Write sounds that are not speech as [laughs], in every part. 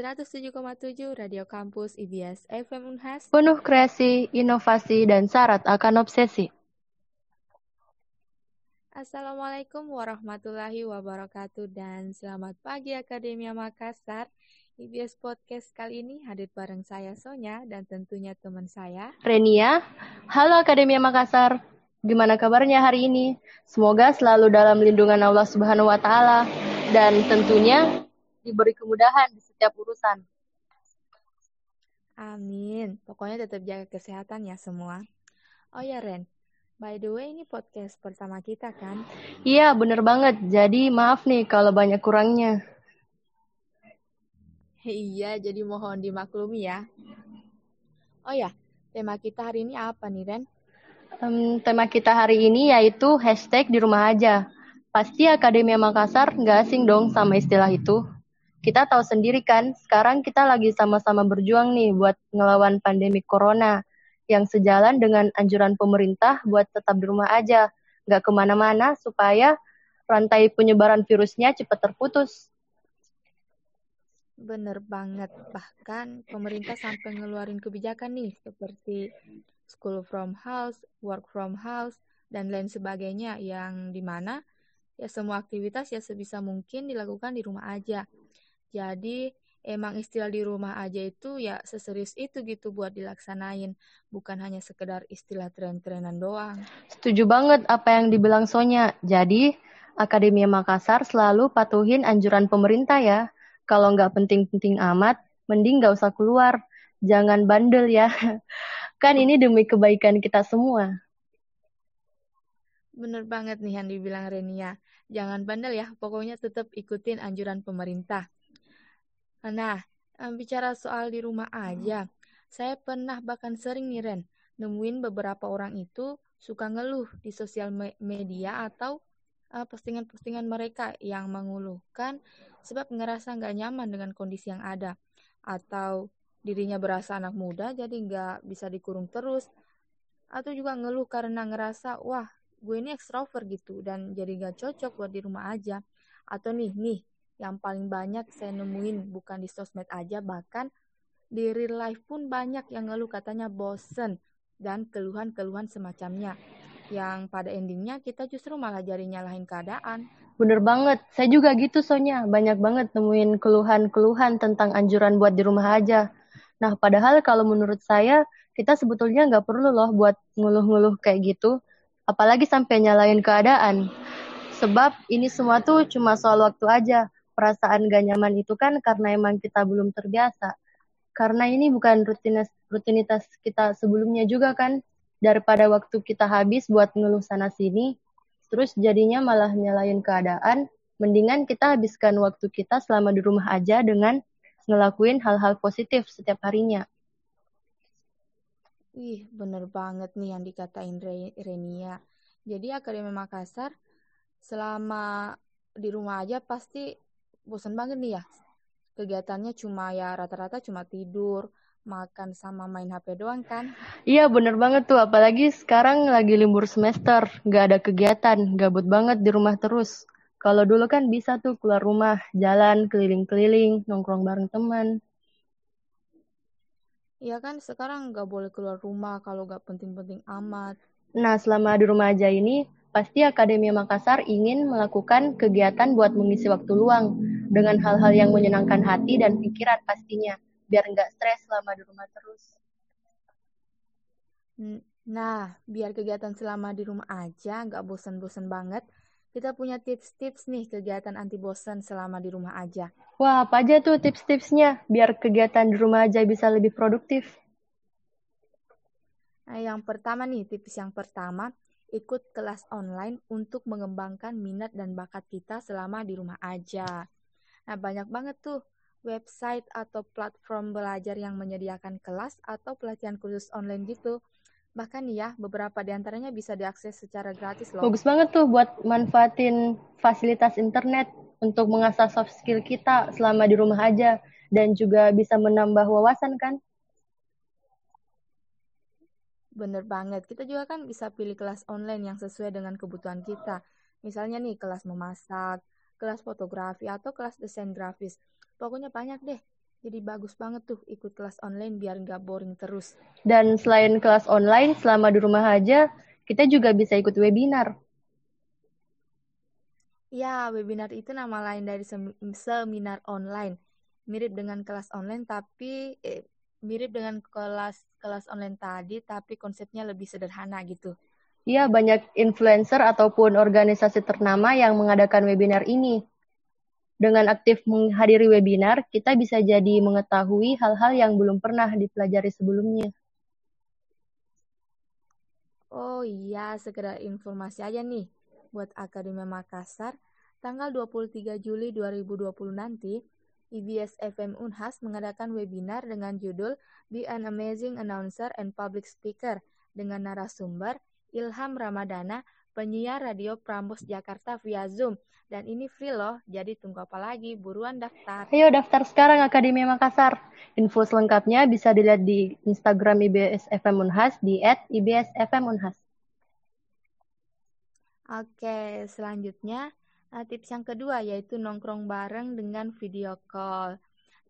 107,7 Radio Kampus IBS FM Unhas. Penuh kreasi, inovasi, dan syarat akan obsesi. Assalamualaikum warahmatullahi wabarakatuh dan selamat pagi Akademia Makassar. IBS Podcast kali ini hadir bareng saya Sonya dan tentunya teman saya Renia. Halo Akademia Makassar. Gimana kabarnya hari ini? Semoga selalu dalam lindungan Allah Subhanahu wa taala dan tentunya diberi kemudahan di setiap urusan. Amin. Pokoknya tetap jaga kesehatan ya semua. Oh ya Ren, by the way ini podcast pertama kita kan? Iya, bener banget. Jadi maaf nih kalau banyak kurangnya. Iya, jadi mohon dimaklumi ya. Oh ya, tema kita hari ini apa nih Ren? Um, tema kita hari ini yaitu hashtag di rumah aja. Pasti Akademia Makassar nggak asing dong sama istilah itu. Kita tahu sendiri kan, sekarang kita lagi sama-sama berjuang nih buat ngelawan pandemi corona yang sejalan dengan anjuran pemerintah buat tetap di rumah aja, nggak ke mana-mana supaya rantai penyebaran virusnya cepat terputus. Bener banget, bahkan pemerintah sampai ngeluarin kebijakan nih seperti school from house, work from house, dan lain sebagainya yang di mana ya semua aktivitas ya sebisa mungkin dilakukan di rumah aja jadi emang istilah di rumah aja itu ya seserius itu gitu buat dilaksanain, bukan hanya sekedar istilah tren-trenan doang. Setuju banget apa yang dibilang Sonya. Jadi, Akademia Makassar selalu patuhin anjuran pemerintah ya. Kalau nggak penting-penting amat, mending nggak usah keluar. Jangan bandel ya. [laughs] Kan ini demi kebaikan kita semua. Bener banget nih yang dibilang Renia. Jangan bandel ya, pokoknya tetap ikutin anjuran pemerintah. Nah, bicara soal di rumah aja, saya pernah bahkan sering nih Ren, nemuin beberapa orang itu suka ngeluh di sosial media atau postingan-postingan uh, mereka yang mengeluhkan sebab ngerasa nggak nyaman dengan kondisi yang ada. Atau dirinya berasa anak muda jadi nggak bisa dikurung terus. Atau juga ngeluh karena ngerasa wah gue ini extrovert gitu dan jadi nggak cocok buat di rumah aja. Atau nih nih yang paling banyak saya nemuin bukan di sosmed aja bahkan di real life pun banyak yang ngeluh katanya bosen dan keluhan-keluhan semacamnya yang pada endingnya kita justru malah jadi nyalahin keadaan. Bener banget, saya juga gitu Sonya, banyak banget nemuin keluhan-keluhan tentang anjuran buat di rumah aja. Nah padahal kalau menurut saya, kita sebetulnya nggak perlu loh buat ngeluh-ngeluh kayak gitu, apalagi sampai nyalain keadaan. Sebab ini semua tuh cuma soal waktu aja, perasaan gak nyaman itu kan karena emang kita belum terbiasa. Karena ini bukan rutinitas, rutinitas kita sebelumnya juga kan, daripada waktu kita habis buat ngeluh sana sini, terus jadinya malah nyalain keadaan, mendingan kita habiskan waktu kita selama di rumah aja dengan ngelakuin hal-hal positif setiap harinya. Ih, bener banget nih yang dikatain Re Renia. Jadi Akademi Makassar selama di rumah aja pasti bosan banget nih ya. Kegiatannya cuma ya rata-rata cuma tidur, makan sama main HP doang kan? Iya bener banget tuh, apalagi sekarang lagi libur semester, nggak ada kegiatan, gabut banget di rumah terus. Kalau dulu kan bisa tuh keluar rumah, jalan, keliling-keliling, nongkrong bareng teman. Iya kan sekarang nggak boleh keluar rumah kalau nggak penting-penting amat. Nah selama di rumah aja ini, pasti Akademi Makassar ingin melakukan kegiatan buat mengisi waktu luang dengan hal-hal yang menyenangkan hati dan pikiran pastinya, biar nggak stres selama di rumah terus. Nah, biar kegiatan selama di rumah aja nggak bosan-bosan banget, kita punya tips-tips nih kegiatan anti bosan selama di rumah aja. Wah, apa aja tuh tips-tipsnya biar kegiatan di rumah aja bisa lebih produktif? Nah, yang pertama nih, tips yang pertama, ikut kelas online untuk mengembangkan minat dan bakat kita selama di rumah aja. Nah, banyak banget tuh website atau platform belajar yang menyediakan kelas atau pelatihan khusus online gitu. Bahkan ya, beberapa di antaranya bisa diakses secara gratis loh. Bagus banget tuh buat manfaatin fasilitas internet untuk mengasah soft skill kita selama di rumah aja dan juga bisa menambah wawasan kan? Bener banget. Kita juga kan bisa pilih kelas online yang sesuai dengan kebutuhan kita. Misalnya nih, kelas memasak, kelas fotografi, atau kelas desain grafis. Pokoknya banyak deh. Jadi bagus banget tuh ikut kelas online biar nggak boring terus. Dan selain kelas online, selama di rumah aja, kita juga bisa ikut webinar. Ya, webinar itu nama lain dari seminar online. Mirip dengan kelas online tapi eh, mirip dengan kelas kelas online tadi tapi konsepnya lebih sederhana gitu. Iya, banyak influencer ataupun organisasi ternama yang mengadakan webinar ini. Dengan aktif menghadiri webinar, kita bisa jadi mengetahui hal-hal yang belum pernah dipelajari sebelumnya. Oh iya, sekedar informasi aja nih buat Akademi Makassar, tanggal 23 Juli 2020 nanti, IBS FM Unhas mengadakan webinar dengan judul Be an Amazing Announcer and Public Speaker dengan narasumber Ilham Ramadana, penyiar radio Prambos Jakarta via Zoom. Dan ini free loh, jadi tunggu apa lagi? Buruan daftar. Ayo daftar sekarang Akademi Makassar. Info selengkapnya bisa dilihat di Instagram IBS FM Unhas di @ibsfmunhas. Oke, selanjutnya uh, tips yang kedua yaitu nongkrong bareng dengan video call.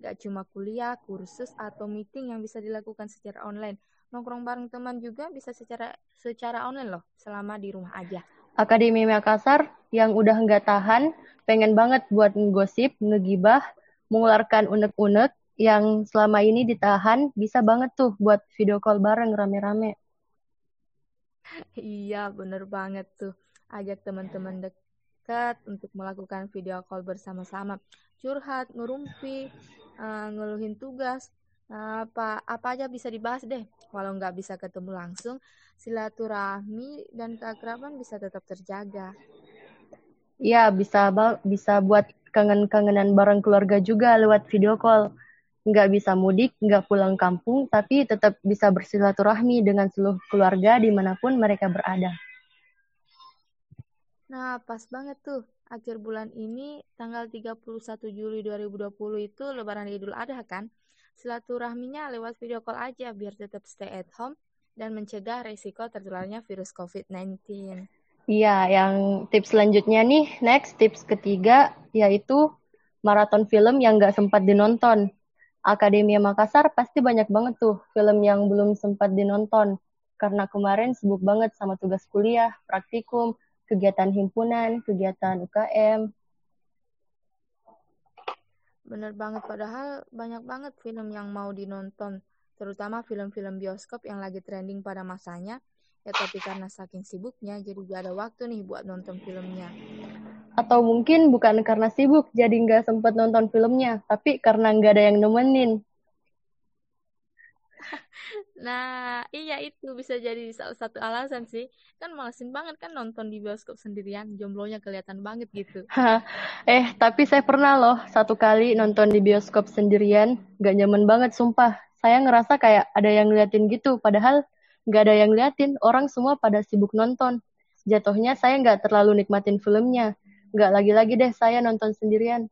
Gak cuma kuliah, kursus, atau meeting yang bisa dilakukan secara online. Nongkrong bareng teman juga bisa secara secara online loh, selama di rumah aja. Akademi Makassar yang udah nggak tahan, pengen banget buat ngegosip, ngegibah, mengeluarkan unek-unek yang selama ini ditahan, bisa banget tuh buat video call bareng rame-rame. Iya, bener banget tuh ajak teman-teman dekat untuk melakukan video call bersama-sama, curhat, ngerumpi, uh, ngeluhin tugas, apa apa aja bisa dibahas deh. Walau nggak bisa ketemu langsung, silaturahmi dan keakraban bisa tetap terjaga. Iya, bisa bisa buat kangen-kangenan bareng keluarga juga lewat video call. Nggak bisa mudik, nggak pulang kampung, tapi tetap bisa bersilaturahmi dengan seluruh keluarga di mana pun mereka berada. Nah, pas banget tuh. Akhir bulan ini, tanggal 31 Juli 2020 itu Lebaran Idul Adha kan? Silaturahminya lewat video call aja biar tetap stay at home dan mencegah resiko tertularnya virus COVID-19. Iya, yang tips selanjutnya nih, next tips ketiga yaitu maraton film yang nggak sempat dinonton. Akademi Makassar pasti banyak banget tuh film yang belum sempat dinonton karena kemarin sibuk banget sama tugas kuliah, praktikum, kegiatan himpunan, kegiatan UKM. Bener banget, padahal banyak banget film yang mau dinonton, terutama film-film bioskop yang lagi trending pada masanya. Ya tapi karena saking sibuknya, jadi gak ada waktu nih buat nonton filmnya. Atau mungkin bukan karena sibuk, jadi nggak sempet nonton filmnya, tapi karena nggak ada yang nemenin. [laughs] Nah, iya itu bisa jadi salah satu alasan sih. Kan malesin banget kan nonton di bioskop sendirian, jomblonya kelihatan banget gitu. [laughs] eh, tapi saya pernah loh satu kali nonton di bioskop sendirian, gak nyaman banget sumpah. Saya ngerasa kayak ada yang ngeliatin gitu, padahal gak ada yang ngeliatin, orang semua pada sibuk nonton. Jatuhnya saya nggak terlalu nikmatin filmnya. Nggak lagi-lagi deh saya nonton sendirian.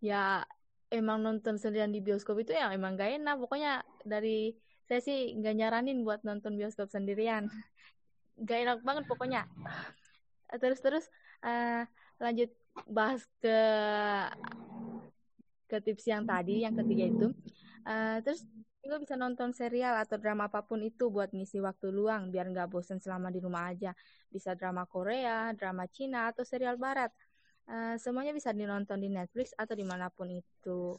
Ya, emang nonton sendirian di bioskop itu ya emang gak enak. Pokoknya dari saya sih nggak nyaranin buat nonton bioskop sendirian. [laughs] Gak enak banget pokoknya. Terus terus uh, lanjut bahas ke ke tips yang tadi yang ketiga itu. Uh, terus juga bisa nonton serial atau drama apa pun itu buat ngisi waktu luang biar nggak bosen selama di rumah aja. Bisa drama Korea drama Cina atau serial Barat Uh, semuanya bisa dinonton di Netflix atau di mana pun itu.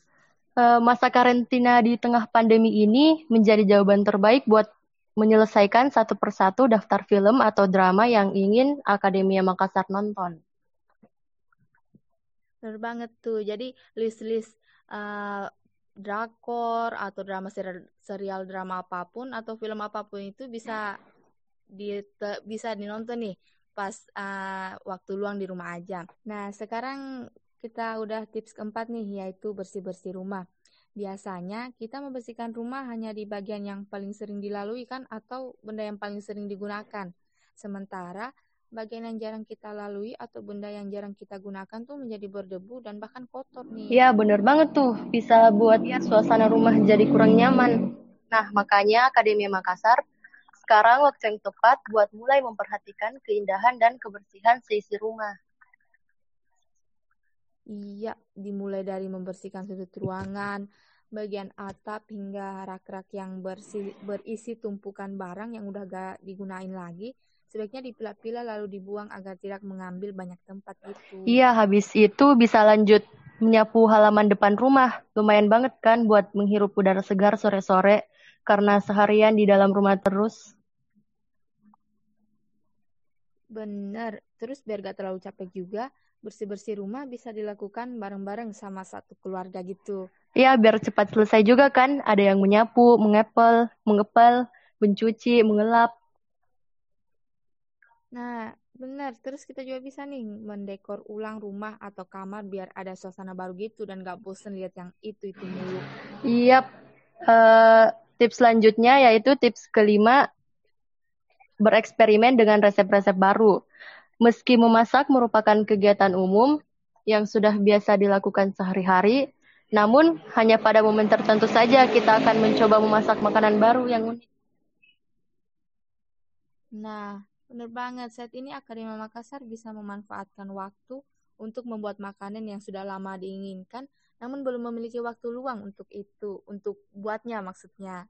Uh, masa karantina di tengah pandemi ini menjadi jawaban terbaik buat menyelesaikan satu persatu daftar film atau drama yang ingin Akademia Makassar nonton. Benar banget tuh. Jadi list-list uh, drakor atau drama serial, serial drama apa pun atau film apa pun itu bisa di bisa dinonton nih pas uh, waktu luang di rumah aja. Nah, sekarang kita udah tips keempat nih, yaitu bersih-bersih rumah. Biasanya kita membersihkan rumah hanya di bagian yang paling sering dilalui kan atau benda yang paling sering digunakan. Sementara bagian yang jarang kita lalui atau benda yang jarang kita gunakan tuh menjadi berdebu dan bahkan kotor nih. Iya bener banget tuh, bisa buat suasana rumah jadi kurang nyaman. Nah makanya Akademi Makassar sekarang waktu yang tepat buat mulai memperhatikan keindahan dan kebersihan seisi rumah. Iya, dimulai dari membersihkan sudut ruangan, bagian atap hingga rak-rak yang bersih, berisi tumpukan barang yang udah gak digunain lagi. Sebaiknya dipilah-pilah lalu dibuang agar tidak mengambil banyak tempat itu. Iya, habis itu bisa lanjut menyapu halaman depan rumah. Lumayan banget kan buat menghirup udara segar sore-sore karena seharian di dalam rumah terus. Bener, terus biar gak terlalu capek juga, bersih-bersih rumah bisa dilakukan bareng-bareng sama satu keluarga gitu. Iya, biar cepat selesai juga kan. Ada yang menyapu, mengepel, mengepel, mencuci, mengelap. Nah, bener. Terus kita juga bisa nih mendekor ulang rumah atau kamar biar ada suasana baru gitu dan gak bosen lihat yang itu-itu mulu. Iya, uh, tips selanjutnya yaitu tips kelima, bereksperimen dengan resep-resep baru. Meski memasak merupakan kegiatan umum yang sudah biasa dilakukan sehari-hari, namun hanya pada momen tertentu saja kita akan mencoba memasak makanan baru yang unik. Nah, benar banget. Saat ini Akademi Makassar bisa memanfaatkan waktu untuk membuat makanan yang sudah lama diinginkan, namun belum memiliki waktu luang untuk itu, untuk buatnya maksudnya.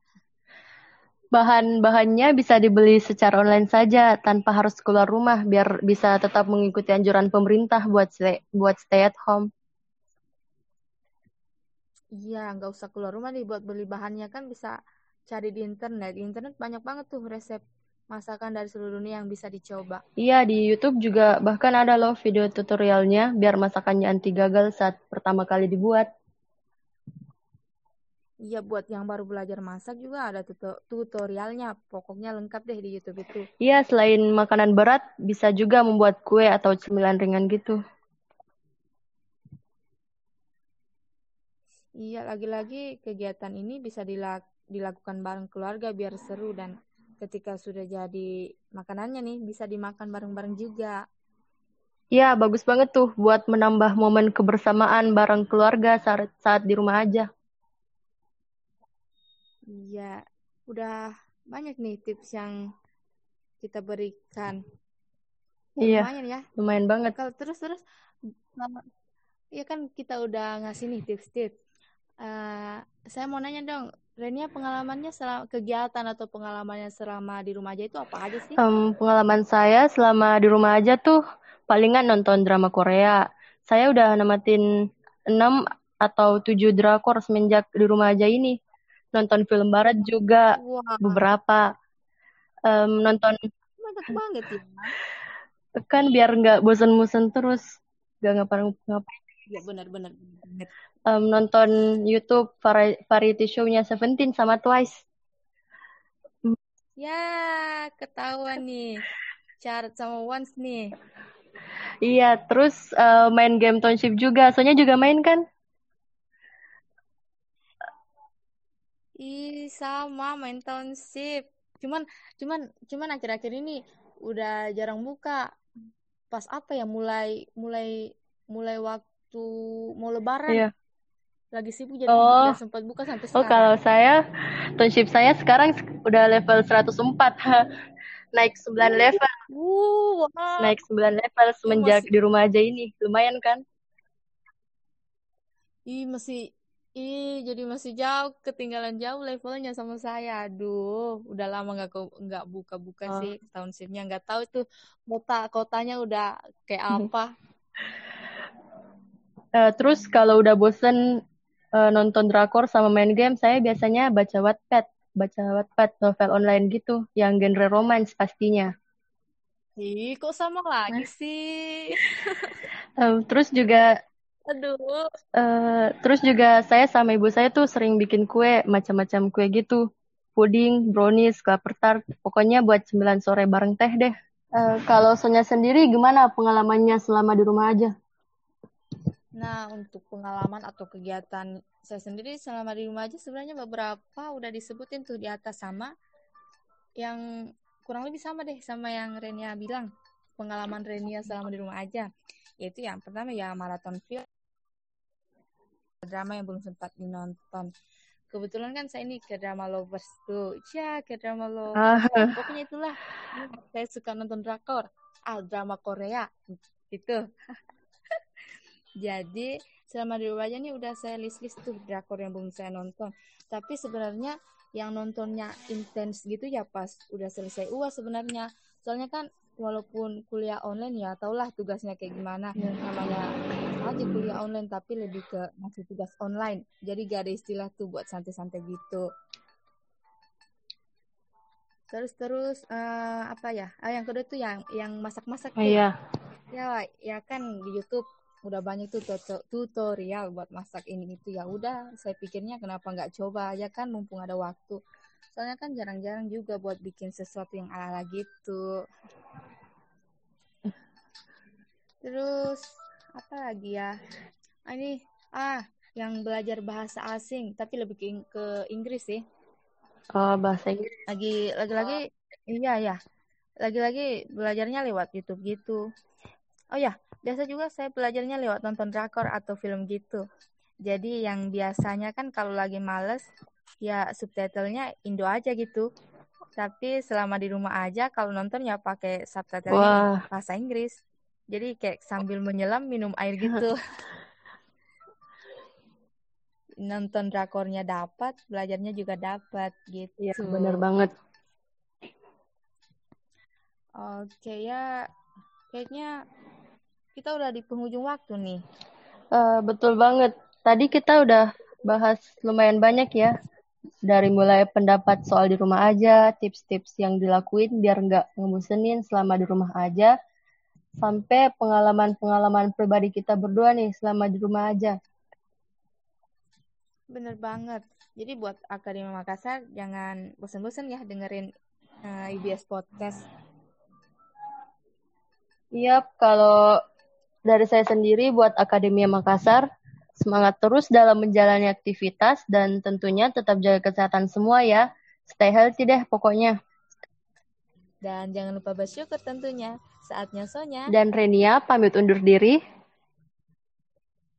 Bahan-bahannya bisa dibeli secara online saja tanpa harus keluar rumah biar bisa tetap mengikuti anjuran pemerintah buat stay, buat stay at home. Iya, nggak usah keluar rumah nih buat beli bahannya kan bisa cari di internet. Di internet banyak banget tuh resep masakan dari seluruh dunia yang bisa dicoba. Iya, di YouTube juga bahkan ada loh video tutorialnya biar masakannya anti gagal saat pertama kali dibuat. Iya buat yang baru belajar masak juga ada tutorialnya. Pokoknya lengkap deh di YouTube itu. Iya, selain makanan berat, bisa juga membuat kue atau cemilan ringan gitu. Iya, lagi-lagi kegiatan ini bisa dilak dilakukan bareng keluarga biar seru dan ketika sudah jadi makanannya nih bisa dimakan bareng-bareng juga. Iya, bagus banget tuh buat menambah momen kebersamaan bareng keluarga saat, saat di rumah aja. Iya, udah banyak nih tips yang kita berikan. Ya, iya, lumayan ya. Lumayan banget. Kalau terus terus, iya kan kita udah ngasih nih tips-tips. Uh, saya mau nanya dong, Renia pengalamannya selama kegiatan atau pengalamannya selama di rumah aja itu apa aja sih? Um, pengalaman saya selama di rumah aja tuh palingan nonton drama Korea. Saya udah namatin 6 atau 7 drakor semenjak di rumah aja ini nonton film barat juga wow. beberapa. Um, nonton banyak banget ya kan biar nggak bosan-bosan terus nggak ngapa-ngapain ya benar-benar um, nonton YouTube vari variety show-nya Seventeen sama Twice. Ya ketahuan nih. Chart sama Once nih. Iya terus uh, main game Township juga. Soalnya juga main kan Ih, sama main township. Cuman cuman cuman akhir-akhir ini udah jarang buka. Pas apa ya mulai mulai mulai waktu mau lebaran. Iya. Lagi sibuk jadi oh. tidak sempat buka sampai sekarang. Oh, kalau saya township saya sekarang udah level 104. [laughs] Naik 9 level. Uh, wow. Naik 9 level semenjak masih... di rumah aja ini. Lumayan kan? Ih, masih Ih, jadi masih jauh, ketinggalan jauh levelnya sama saya. Aduh, udah lama nggak nggak buka-buka oh. sih tahun simnya. Nggak tahu itu kota kotanya udah kayak hmm. apa. Uh, terus kalau udah bosen uh, nonton drakor sama main game, saya biasanya baca Wattpad, baca Wattpad novel online gitu, yang genre romance pastinya. Ih, kok sama lagi sih? [laughs] um, terus juga Aduh. Uh, terus juga saya sama ibu saya tuh sering bikin kue, macam-macam kue gitu. Puding, brownies, klaper tart. Pokoknya buat cemilan sore bareng teh deh. Uh, kalau Sonya sendiri gimana pengalamannya selama di rumah aja? Nah, untuk pengalaman atau kegiatan saya sendiri selama di rumah aja sebenarnya beberapa udah disebutin tuh di atas sama yang kurang lebih sama deh sama yang Renia bilang. Pengalaman Renia selama di rumah aja. Yaitu yang pertama ya maraton film drama yang belum sempat dinonton. Kebetulan kan saya ini ke drama lovers tuh. Ya, ke drama lovers. Ah. Pokoknya itulah. Saya suka nonton drakor. Ah, drama Korea. Gitu. [laughs] Jadi selama di rumah aja nih udah saya list-list tuh drakor yang belum saya nonton. Tapi sebenarnya yang nontonnya intens gitu ya pas udah selesai uas sebenarnya. Soalnya kan walaupun kuliah online ya taulah tugasnya kayak gimana yeah. namanya aja kuliah online tapi lebih ke masih tugas online. Jadi gak ada istilah tuh buat santai-santai gitu. Terus terus uh, apa ya? Ah, yang kedua tuh yang yang masak-masak oh, iya. Ya ya kan di YouTube udah banyak tuh tutorial buat masak ini itu. Ya udah saya pikirnya kenapa nggak coba? Aja kan mumpung ada waktu. Soalnya kan jarang-jarang juga buat bikin sesuatu yang ala-ala gitu. Terus apa lagi ya. Ah, ini ah yang belajar bahasa asing tapi lebih ke, ke Inggris sih. Oh bahasa Inggris. Lagi lagi-lagi iya ya lagi-lagi belajarnya lewat YouTube gitu. Oh ya biasa juga saya belajarnya lewat nonton drakor atau film gitu. Jadi yang biasanya kan kalau lagi males ya subtitlenya Indo aja gitu. Tapi selama di rumah aja kalau nonton ya pakai subtitlenya bahasa Inggris jadi kayak sambil menyelam minum air [laughs] gitu. Nonton drakornya dapat, belajarnya juga dapat gitu. Iya, bener banget. Oke ya, kayaknya kita udah di penghujung waktu nih. Uh, betul banget. Tadi kita udah bahas lumayan banyak ya. Dari mulai pendapat soal di rumah aja, tips-tips yang dilakuin biar nggak ngemusenin selama di rumah aja, sampai pengalaman-pengalaman pribadi kita berdua nih selama di rumah aja. Bener banget. Jadi buat Akademi Makassar jangan bosan-bosan ya dengerin uh, eh, IBS Podcast. Iya, kalau dari saya sendiri buat Akademi Makassar, semangat terus dalam menjalani aktivitas dan tentunya tetap jaga kesehatan semua ya. Stay healthy deh pokoknya. Dan jangan lupa bersyukur tentunya. Saatnya Sonya. Dan Renia pamit undur diri.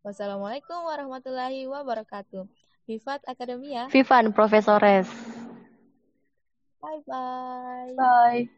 Wassalamualaikum warahmatullahi wabarakatuh. Vivat Akademia. Vivan Profesores. Bye-bye. Bye.